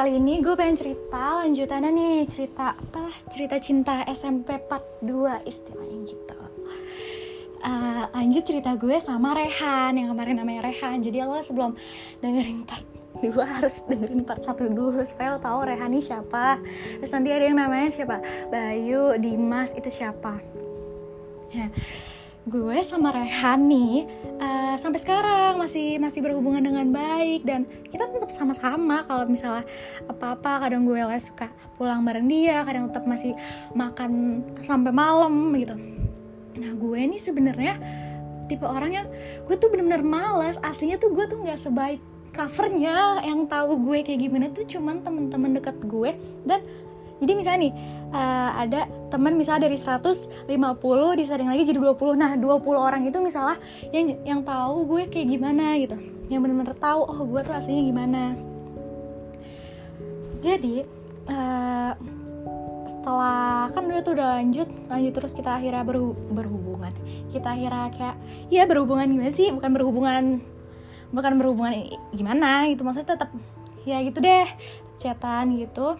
kali ini gue pengen cerita lanjutannya nih cerita apa? Cerita cinta SMP part 2 istilahnya gitu. Uh, lanjut cerita gue sama Rehan yang kemarin namanya Rehan. Jadi lo sebelum dengerin part 2 harus dengerin part 1 dulu supaya lo tahu Rehan ini siapa. Terus nanti ada yang namanya siapa? Bayu Dimas itu siapa? Ya gue sama Rehan nih uh, sampai sekarang masih masih berhubungan dengan baik dan kita tetap sama-sama kalau misalnya apa-apa kadang gue les suka pulang bareng dia kadang tetap masih makan sampai malam gitu. Nah gue nih sebenarnya tipe orang yang gue tuh bener-bener malas aslinya tuh gue tuh nggak sebaik covernya yang tahu gue kayak gimana tuh cuman temen-temen dekat gue dan jadi misalnya nih uh, ada teman misalnya dari 150 disaring lagi jadi 20 nah 20 orang itu misalnya yang yang tahu gue kayak gimana gitu. Yang bener-bener tahu oh gue tuh aslinya gimana. Jadi uh, setelah kan udah tuh udah lanjut lanjut terus kita akhirnya berhu berhubungan. Kita akhirnya kayak ya berhubungan gimana sih? Bukan berhubungan bukan berhubungan gimana gitu. Maksudnya tetap ya gitu deh chatan gitu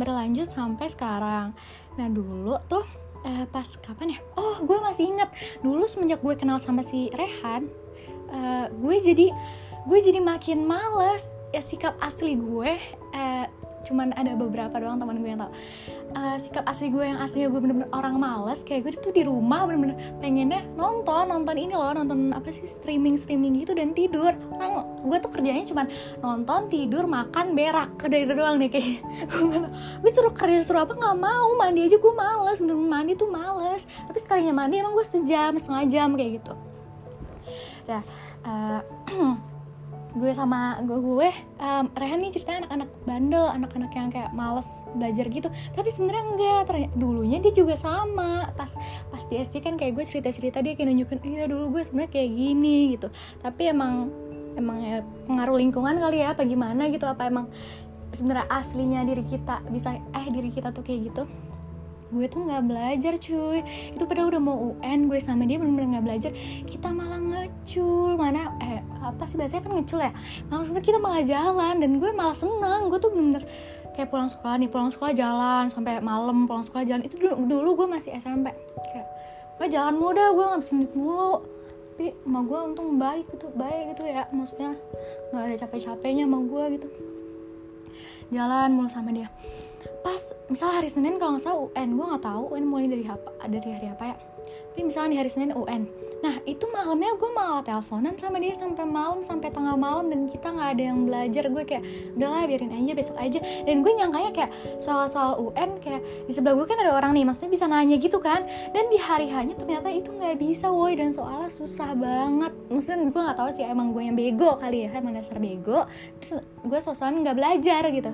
berlanjut sampai sekarang. Nah dulu tuh uh, pas kapan ya? Oh gue masih inget dulu semenjak gue kenal sama si Rehan uh, gue jadi gue jadi makin males. Ya sikap asli gue uh, cuman ada beberapa doang teman gue yang tau uh, sikap asli gue yang aslinya gue bener-bener orang males kayak gue tuh di rumah bener-bener pengennya nonton nonton ini loh nonton apa sih streaming streaming gitu dan tidur. Orang gue tuh kerjanya cuman nonton tidur makan berak dari itu doang nih kayak. Gue suruh kerja suruh apa nggak mau mandi aja gue males bener, -bener mandi tuh males. Tapi sekalinya mandi emang gue sejam setengah jam kayak gitu. Ya uh, gue sama gue gue um, Rehan nih ceritanya anak-anak bandel anak-anak yang kayak males belajar gitu. Tapi sebenarnya enggak dulunya dia juga sama. Pas pas di SD kan kayak gue cerita-cerita dia kayak nunjukin iya dulu gue sebenarnya kayak gini gitu. Tapi emang emang ya pengaruh lingkungan kali ya apa gimana gitu apa emang sebenarnya aslinya diri kita bisa eh diri kita tuh kayak gitu gue tuh nggak belajar cuy. Itu padahal udah mau UN gue sama dia bener-bener nggak belajar. Kita malah ngecul. Mana eh apa sih biasanya kan ngecul ya? Maksudnya kita malah jalan dan gue malah seneng. Gue tuh bener-bener kayak pulang sekolah nih pulang sekolah jalan sampai malam pulang sekolah jalan. Itu dulu, dulu gue masih SMP kayak gue jalan mulu dah gue nggak bisa mulu. Tapi sama gue untung baik gitu baik gitu ya. Maksudnya nggak ada capek-capeknya sama gue gitu jalan mulu sama dia. Pas misalnya hari Senin kalau nggak salah UN gue nggak tahu UN mulai dari apa dari hari apa ya. Tapi misalnya di hari Senin UN nah itu malamnya gue malah teleponan sama dia sampai malam sampai tengah malam dan kita nggak ada yang belajar. Gue kayak udahlah biarin aja besok aja. Dan gue nyangkanya kayak soal-soal UN kayak di sebelah gue kan ada orang nih maksudnya bisa nanya gitu kan? Dan di hari hanya ternyata itu nggak bisa woi dan soalnya susah banget. Maksudnya gue nggak tahu sih emang gue yang bego kali ya emang dasar bego. Terus gue sosokan nggak belajar gitu.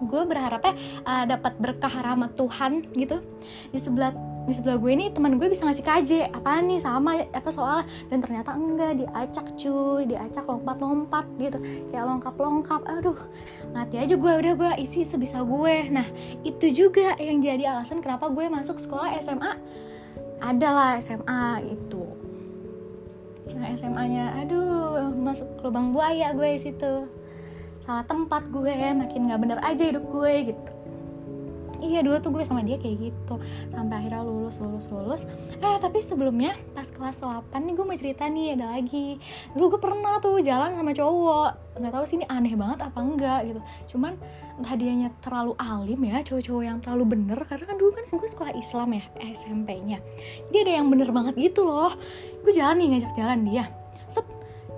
Gue berharapnya uh, dapat berkah rahmat Tuhan gitu. Di sebelah di sebelah gue ini teman gue bisa ngasih KJ apa nih? Sama apa soal dan ternyata enggak diacak cuy diacak lompat-lompat gitu. Kayak lengkap-lengkap aduh mati aja gue. Udah gue isi sebisa gue. Nah itu juga yang jadi alasan kenapa gue masuk sekolah SMA adalah SMA itu. Yang SMA-nya aduh masuk lubang buaya gue situ. Salah tempat gue makin nggak bener aja hidup gue gitu iya dulu tuh gue sama dia kayak gitu. Sampai akhirnya lulus lulus lulus. Eh tapi sebelumnya pas kelas 8 nih gue mau cerita nih ada lagi. Dulu gue pernah tuh jalan sama cowok. Nggak tahu sih ini aneh banget apa enggak gitu. Cuman entah dianya terlalu alim ya cowok-cowok yang terlalu bener. Karena kan dulu kan gue sekolah Islam ya SMP-nya jadi ada yang bener banget gitu loh. Gue jalan nih ngajak jalan dia. Set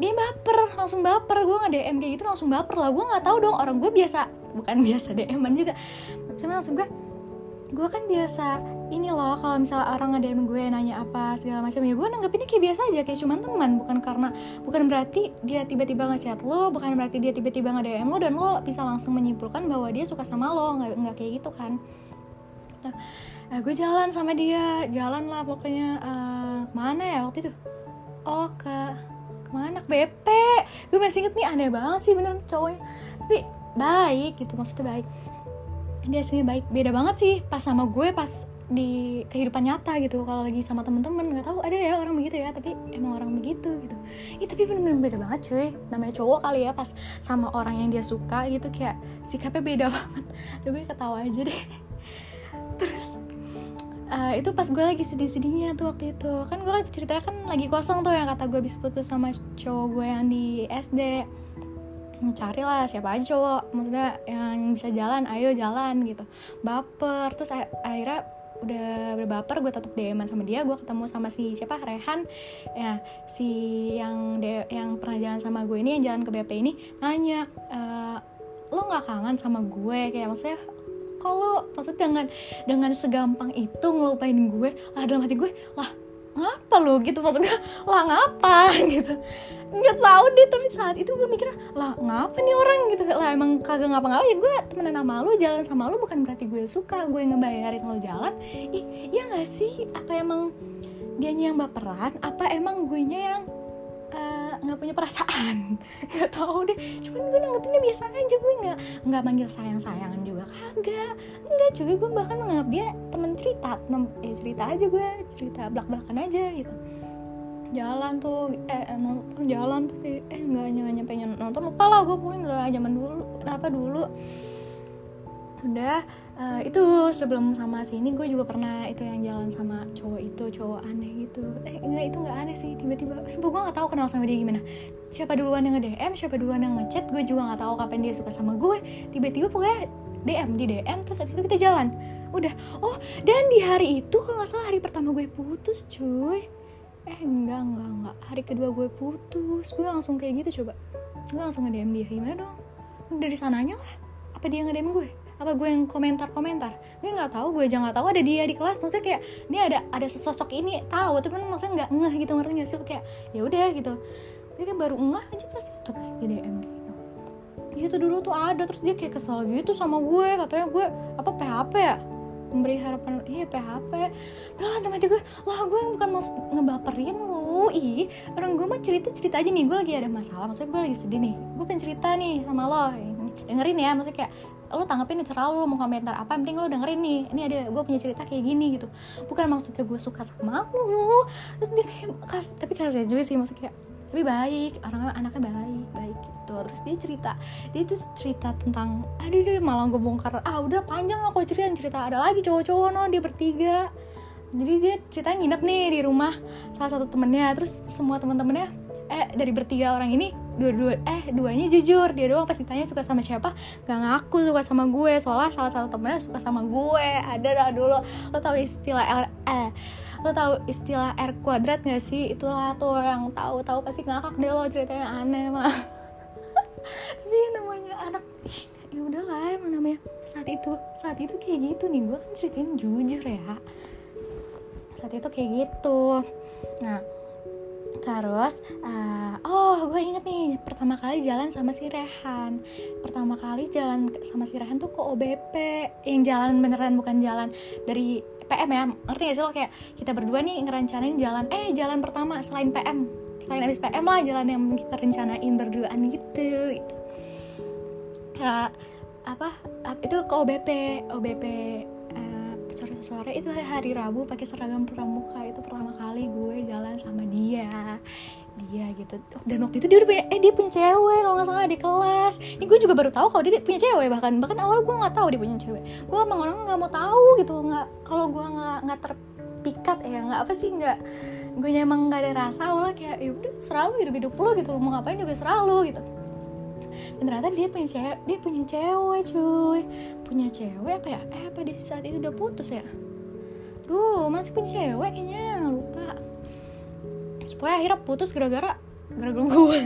dia baper langsung baper. Gue nggak DM kayak gitu langsung baper lah. Gue nggak tahu dong orang gue biasa bukan biasa DM-an juga. Cuma langsung gue gue kan biasa ini loh kalau misalnya orang nge DM gue nanya apa segala macam ya gue nanggepinnya kayak biasa aja kayak cuman teman bukan karena bukan berarti dia tiba-tiba ngechat lo bukan berarti dia tiba-tiba nge DM lo dan lo bisa langsung menyimpulkan bahwa dia suka sama lo nggak nggak kayak gitu kan. Nah, nah gue jalan sama dia jalan lah pokoknya uh, mana ya waktu itu? Oh ke ke mana? Ke BP gue masih inget nih aneh banget sih bener cowoknya. Tapi baik gitu maksudnya baik dia aslinya baik. Beda banget sih pas sama gue pas di kehidupan nyata gitu. Kalau lagi sama temen-temen nggak tahu ada ya orang begitu ya tapi emang orang begitu gitu. Ih, tapi bener-bener beda banget cuy. Namanya cowok kali ya pas sama orang yang dia suka gitu kayak sikapnya beda banget. Aduh gue ketawa aja deh. Terus uh, itu pas gue lagi sedih-sedihnya tuh waktu itu. Kan gue ceritanya kan lagi kosong tuh yang kata gue habis putus sama cowok gue yang di SD cari lah siapa aja cowok. Maksudnya yang bisa jalan ayo jalan gitu. Baper terus akhirnya udah berbaper gue tetap dm sama dia. Gue ketemu sama si siapa? Rehan. Ya si yang de yang pernah jalan sama gue ini yang jalan ke BP ini nanya e, lo nggak kangen sama gue? Kayak maksudnya kalau maksudnya dengan dengan segampang itu ngelupain gue lah dalam hati gue lah ngapa lo gitu? Maksudnya lah ngapa? Gitu. Nggak tahu deh tapi saat itu gue mikir lah ngapa nih orang? Gitu. Lah emang kagak ngapa-ngapa ya gue temenan sama lo jalan sama lo bukan berarti gue suka gue ngebayarin lo jalan. Ih ya nggak sih? Apa emang dianya yang baperan? Apa emang gue nya yang eh, nggak uh, punya perasaan? Nggak tahu deh. Cuman gue nanggepinnya biasa aja gue nggak nggak manggil sayang sayangan juga. Kagak. Nggak cuy. Gue bahkan menganggap dia cerita ya cerita aja gue cerita belak belakan aja gitu. Jalan tuh eh, eh nonton jalan tuh eh nggak nggak nyampe nonton lupa lah gue pokoknya udah zaman dulu apa dulu. Udah uh, itu sebelum sama sini gue juga pernah itu yang jalan sama cowok itu cowok aneh gitu. Eh enggak itu nggak aneh sih tiba-tiba sumpah gue nggak tahu kenal sama dia gimana. Siapa duluan yang nge DM siapa duluan yang ngechat gue juga nggak tahu kapan dia suka sama gue. Tiba-tiba pokoknya DM di DM terus abis itu kita jalan udah. Oh dan di hari itu kalau nggak salah hari pertama gue putus cuy. Eh enggak enggak enggak. Hari kedua gue putus. Gue langsung kayak gitu coba. Gue langsung nge-DM dia. Gimana dong? Dari sananya lah. Apa dia nge-DM gue? Apa gue yang komentar-komentar? Gue nggak tahu gue aja nggak tahu. Ada dia di kelas. Maksudnya kayak ini ada ada sesosok ini. Tahu tapi maksudnya nggak ngeh gitu. Ngerti gak sih? Kayak ya udah gitu. Gue kan baru ngeh aja pas itu pas di DM gitu. Gitu dulu tuh ada. Terus dia kayak kesel gitu sama gue. Katanya gue apa PHP ya memberi harapan iya PHP lah dalam hati gue lah gue bukan mau ngebaperin lu. Ih orang gue mah cerita cerita aja nih gue lagi ada masalah maksudnya gue lagi sedih nih. Gue pengen cerita nih sama lo dengerin ya maksudnya kayak lo tanggepin nih cerah lo mau komentar apa penting lo dengerin nih. Ini ada gue punya cerita kayak gini gitu. Bukan maksudnya gue suka sama lo terus dia kayak kas tapi kasih juga sih maksudnya kayak tapi baik orangnya anaknya baik baik gitu. Terus dia cerita dia tuh cerita tentang aduh dia malah gue bongkar ah udah panjang lah kok cerita cerita ada lagi cowok-cowok no dia bertiga. Jadi dia ceritanya nginep nih di rumah salah satu temennya. Terus semua teman-temannya eh dari bertiga orang ini dua-dua eh duanya jujur. Dia doang pasti tanya suka sama siapa gak ngaku suka sama gue. Soalnya salah satu temennya suka sama gue. Ada lah dulu. Lo tau istilah eh lo tau istilah R kuadrat gak sih? Itulah tuh yang tahu tahu pasti ngakak deh lo ceritanya aneh mah. Tapi namanya anak ya udahlah emang namanya. Saat itu saat itu kayak gitu nih. Gue kan ceritain jujur ya. Saat itu kayak gitu. Nah Terus, uh, oh gue inget nih pertama kali jalan sama si Rehan. Pertama kali jalan sama si Rehan tuh ke OBP, yang jalan beneran bukan jalan dari PM ya. Ngerti gak sih lo kayak kita berdua nih ngerencanain jalan, eh jalan pertama selain PM, selain abis PM lah jalan yang kita rencanain berduaan gitu. Uh, apa, itu ke OBP, OBP sore-sore itu hari Rabu pakai seragam pramuka. Itu pertama kali gue jalan sama dia. Dia gitu. Dan waktu itu dia udah punya eh dia punya cewek kalau nggak salah di kelas. Ini gue juga baru tahu kalau dia punya cewek bahkan. Bahkan awal gue nggak tahu dia punya cewek. Gue emang orang nggak mau tahu gitu. Nggak kalau gue nggak nggak terpikat ya nggak apa sih nggak gue emang nggak ada rasa. Awalnya kayak ya udah selalu hidup hidup lo gitu. Lo mau ngapain juga selalu gitu dan ternyata dia punya cewek dia punya cewek cuy. Punya cewek apa ya? Eh apa di saat itu udah putus ya? Duh masih punya cewek kayaknya. Lupa. Pokoknya akhirnya putus gara-gara gara-gara gue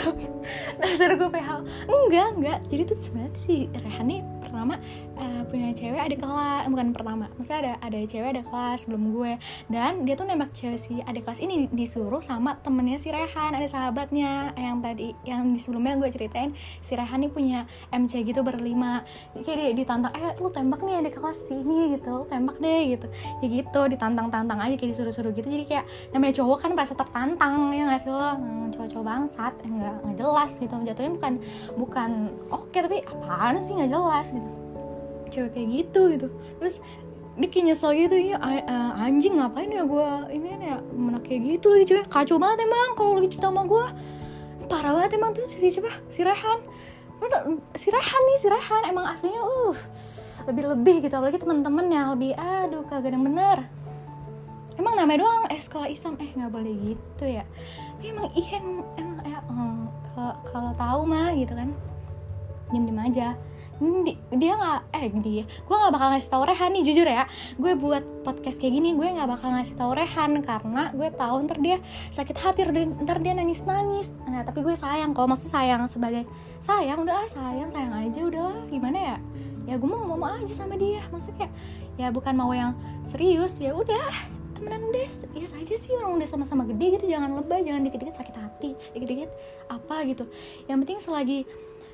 dasar gue PH enggak enggak. Jadi tuh sebenarnya si Rehan pertama uh, punya cewek ada kelas bukan pertama maksudnya ada ada cewek ada kelas sebelum gue. Dan dia tuh nembak cewek si ada kelas ini disuruh sama temennya si Rehan ada sahabatnya yang tadi yang di sebelumnya gue ceritain si Rehan nih punya MC gitu berlima. Kayak dia ditantang eh lu tembak nih ada kelas sini gitu tembak deh gitu. Ya gitu ditantang-tantang aja kayak disuruh-suruh gitu. Jadi kayak namanya cowok kan merasa tertantang ya nggak sih lo? Hmm, cowok-cowok bangsat nggak nggak jelas gitu. Jatuhnya bukan bukan oke okay, tapi apaan sih nggak jelas gitu cewek kayak gitu gitu. Terus dia kayak nyesel gitu ya anjing ngapain ya gue ini ya mana kayak gitu lagi cuy. Kacau banget emang kalau lagi cerita sama gue parah banget emang tuh si siapa? Si Rehan. Si Rehan nih si Rehan. Emang aslinya uh lebih lebih gitu. Apalagi teman-teman yang lebih aduh kagak yang bener. Emang namanya doang eh sekolah Islam. Eh nggak boleh gitu ya. Emang iya emang, emang ya, kalau tahu mah gitu kan. Diem diem aja dia nggak eh dia gue nggak bakal ngasih tau Rehan nih jujur ya. Gue buat podcast kayak gini gue nggak bakal ngasih tau Rehan karena gue tahu ntar dia sakit hati ntar dia nangis nangis nah tapi gue sayang kalau maksud sayang sebagai sayang udah sayang sayang aja udah gimana ya? Ya gue mau mau aja sama dia maksudnya ya bukan mau yang serius ya udah temenan udah ya saja sih orang udah sama-sama gede gitu jangan lebay jangan dikit-dikit sakit hati dikit-dikit apa gitu. Yang penting selagi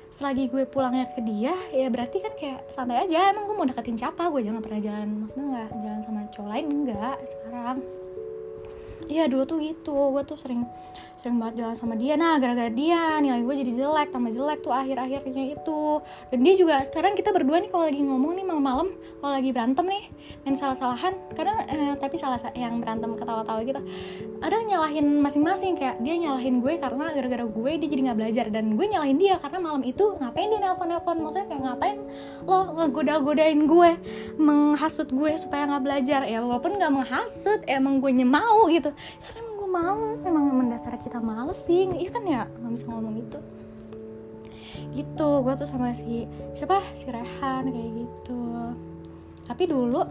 selagi gue pulangnya ke dia ya berarti kan kayak santai aja. Emang gue mau deketin siapa? Gue jangan pernah jalan maksudnya nggak jalan sama cowok lain enggak sekarang iya dulu tuh gitu. Gue tuh sering sering banget jalan sama dia. Nah gara-gara dia nilai gue jadi jelek tambah jelek tuh akhir-akhirnya itu. Dan dia juga sekarang kita berdua nih kalau lagi ngomong nih malam-malam kalau lagi berantem nih main salah-salahan kadang eh, tapi salah yang berantem ketawa-tawa gitu ada nyalahin masing-masing. Kayak dia nyalahin gue karena gara-gara gue dia jadi nggak belajar. Dan gue nyalahin dia karena malam itu ngapain dia nelpon-nelpon? Maksudnya kayak ngapain lo ngegoda-godain gue menghasut gue supaya nggak belajar. Ya walaupun nggak menghasut emang gue nyemau gitu. Karena males emang mendasar kita males sih. Iya kan ya? Nggak bisa ngomong gitu. Gitu gue tuh sama si siapa? Si Rehan kayak gitu. Tapi dulu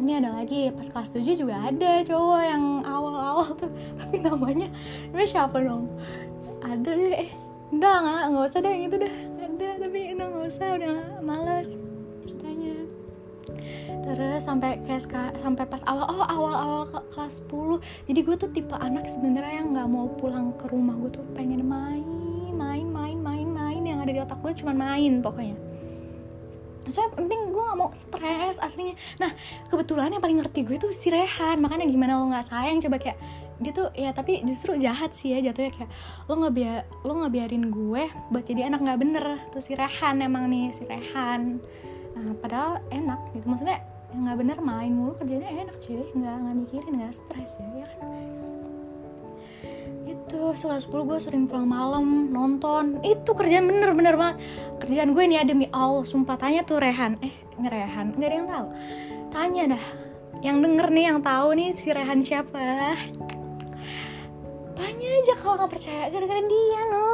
ini ada lagi pas kelas 7 juga ada cowok yang awal-awal tuh. Tapi namanya namanya siapa dong? Ada deh. Eh enggak nggak usah deh yang itu dah ada tapi nggak usah udah males terus sampai kayak sampai pas awal oh awal awal ke, kelas 10 jadi gue tuh tipe anak sebenarnya yang nggak mau pulang ke rumah. Gue tuh pengen main main main main main. Yang ada di otak gue cuma main pokoknya. Saya penting gue gak mau stres aslinya. Nah kebetulan yang paling ngerti gue tuh si Rehan. Makanya gimana lo nggak sayang? Coba kayak dia tuh ya tapi justru jahat sih ya jatuhnya. Kayak lo nggak biar lo nggak biarin gue buat jadi anak nggak bener. Tuh si Rehan emang nih si Rehan nah, padahal enak gitu. Maksudnya yang nggak bener main mulu kerjanya enak cuy. Nggak nggak mikirin nggak stres ya ya kan? Itu setelah 10 gue sering pulang malam nonton. Itu kerjaan bener-bener banget. Kerjaan gue ini ya demi Allah sumpah. Tanya tuh Rehan. Eh ngerehan nggak ada yang tahu? Tanya dah. Yang denger nih yang tahu nih si Rehan siapa? Tanya aja kalau nggak percaya. Gara-gara dia no.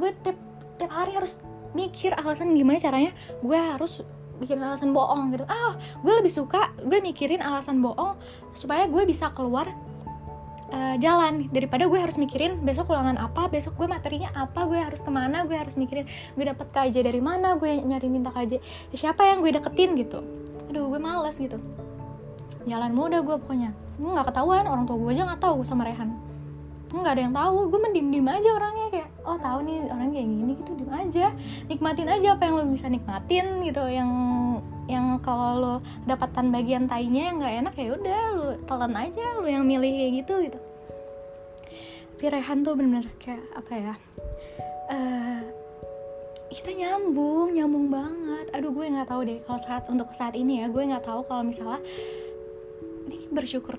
Gue tiap tiap hari harus mikir alasan gimana caranya gue harus bikin alasan bohong gitu. Ah gue lebih suka gue mikirin alasan bohong supaya gue bisa keluar uh, jalan. Daripada gue harus mikirin besok ulangan apa besok gue materinya apa gue harus ke mana gue harus mikirin gue dapet KJ dari mana gue nyari minta KJ siapa yang gue deketin gitu. Aduh gue males gitu. Jalan muda gue pokoknya. Nggak ketahuan orang tua gue aja nggak tahu sama Rehan. Nggak ada yang tahu gue mendim dim aja orangnya oh tahu nih orang kayak gini gitu dim aja. Nikmatin aja apa yang lo bisa nikmatin gitu. Yang yang kalau lo dapatan bagian tainya yang nggak enak ya udah lo telan aja lo yang milih kayak gitu gitu. Tapi Rehan tuh bener-bener kayak apa ya uh, kita nyambung nyambung banget. Aduh gue nggak tahu deh kalau saat untuk saat ini ya gue nggak tahu kalau misalnya ini bersyukur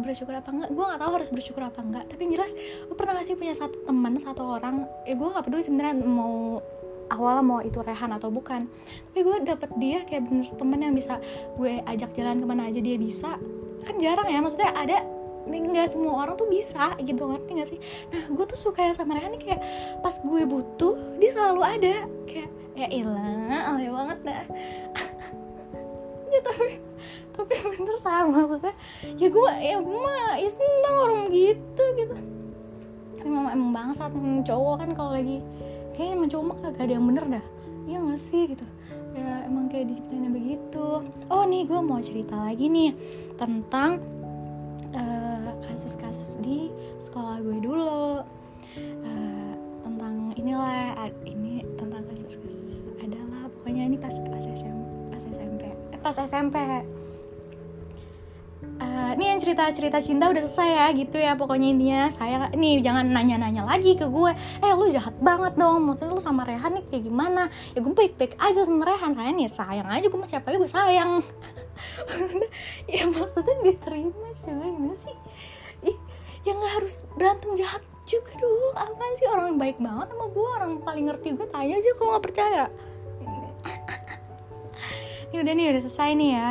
bersyukur apa enggak. Gue nggak tahu harus bersyukur apa enggak tapi jelas gue pernah gak sih punya satu teman satu orang ya gue nggak peduli sebenarnya mau awalnya mau itu Rehan atau bukan tapi gue dapet dia kayak bener temen yang bisa gue ajak jalan ke mana aja dia bisa. Kan jarang ya maksudnya ada nggak semua orang tuh bisa gitu ngerti gak sih? Nah gue tuh suka ya sama Rehan nih kayak pas gue butuh dia selalu ada. Kayak ya ilah aneh banget dah ya tapi tapi beneran maksudnya ya gue ya gue mah ya seneng orang gitu gitu. Emang emang bangsat cowok kan kalau lagi kayak emang cowok mah gak ada yang bener dah. Iya gak sih gitu. Ya emang kayak diciptain begitu. Oh nih gue mau cerita lagi nih tentang uh, kasus-kasus di sekolah gue dulu. Uh, tentang inilah ini tentang kasus-kasus adalah pokoknya ini pas pas SMP pas SMP eh, uh, nih yang cerita cerita cinta udah selesai ya gitu ya pokoknya intinya. Saya nih jangan nanya nanya lagi ke gue. Eh lu jahat banget dong maksudnya lu sama Rehan nih kayak gimana? Ya gue baik baik aja sama Rehan. Saya nih sayang aja gue siapa gue sayang. Ya maksudnya diterima cuy gimana sih? Ih, ya nggak harus berantem jahat juga dong. Apa sih orang baik banget sama gue? Orang paling ngerti gue tanya aja kalau nggak percaya ini udah nih udah selesai nih ya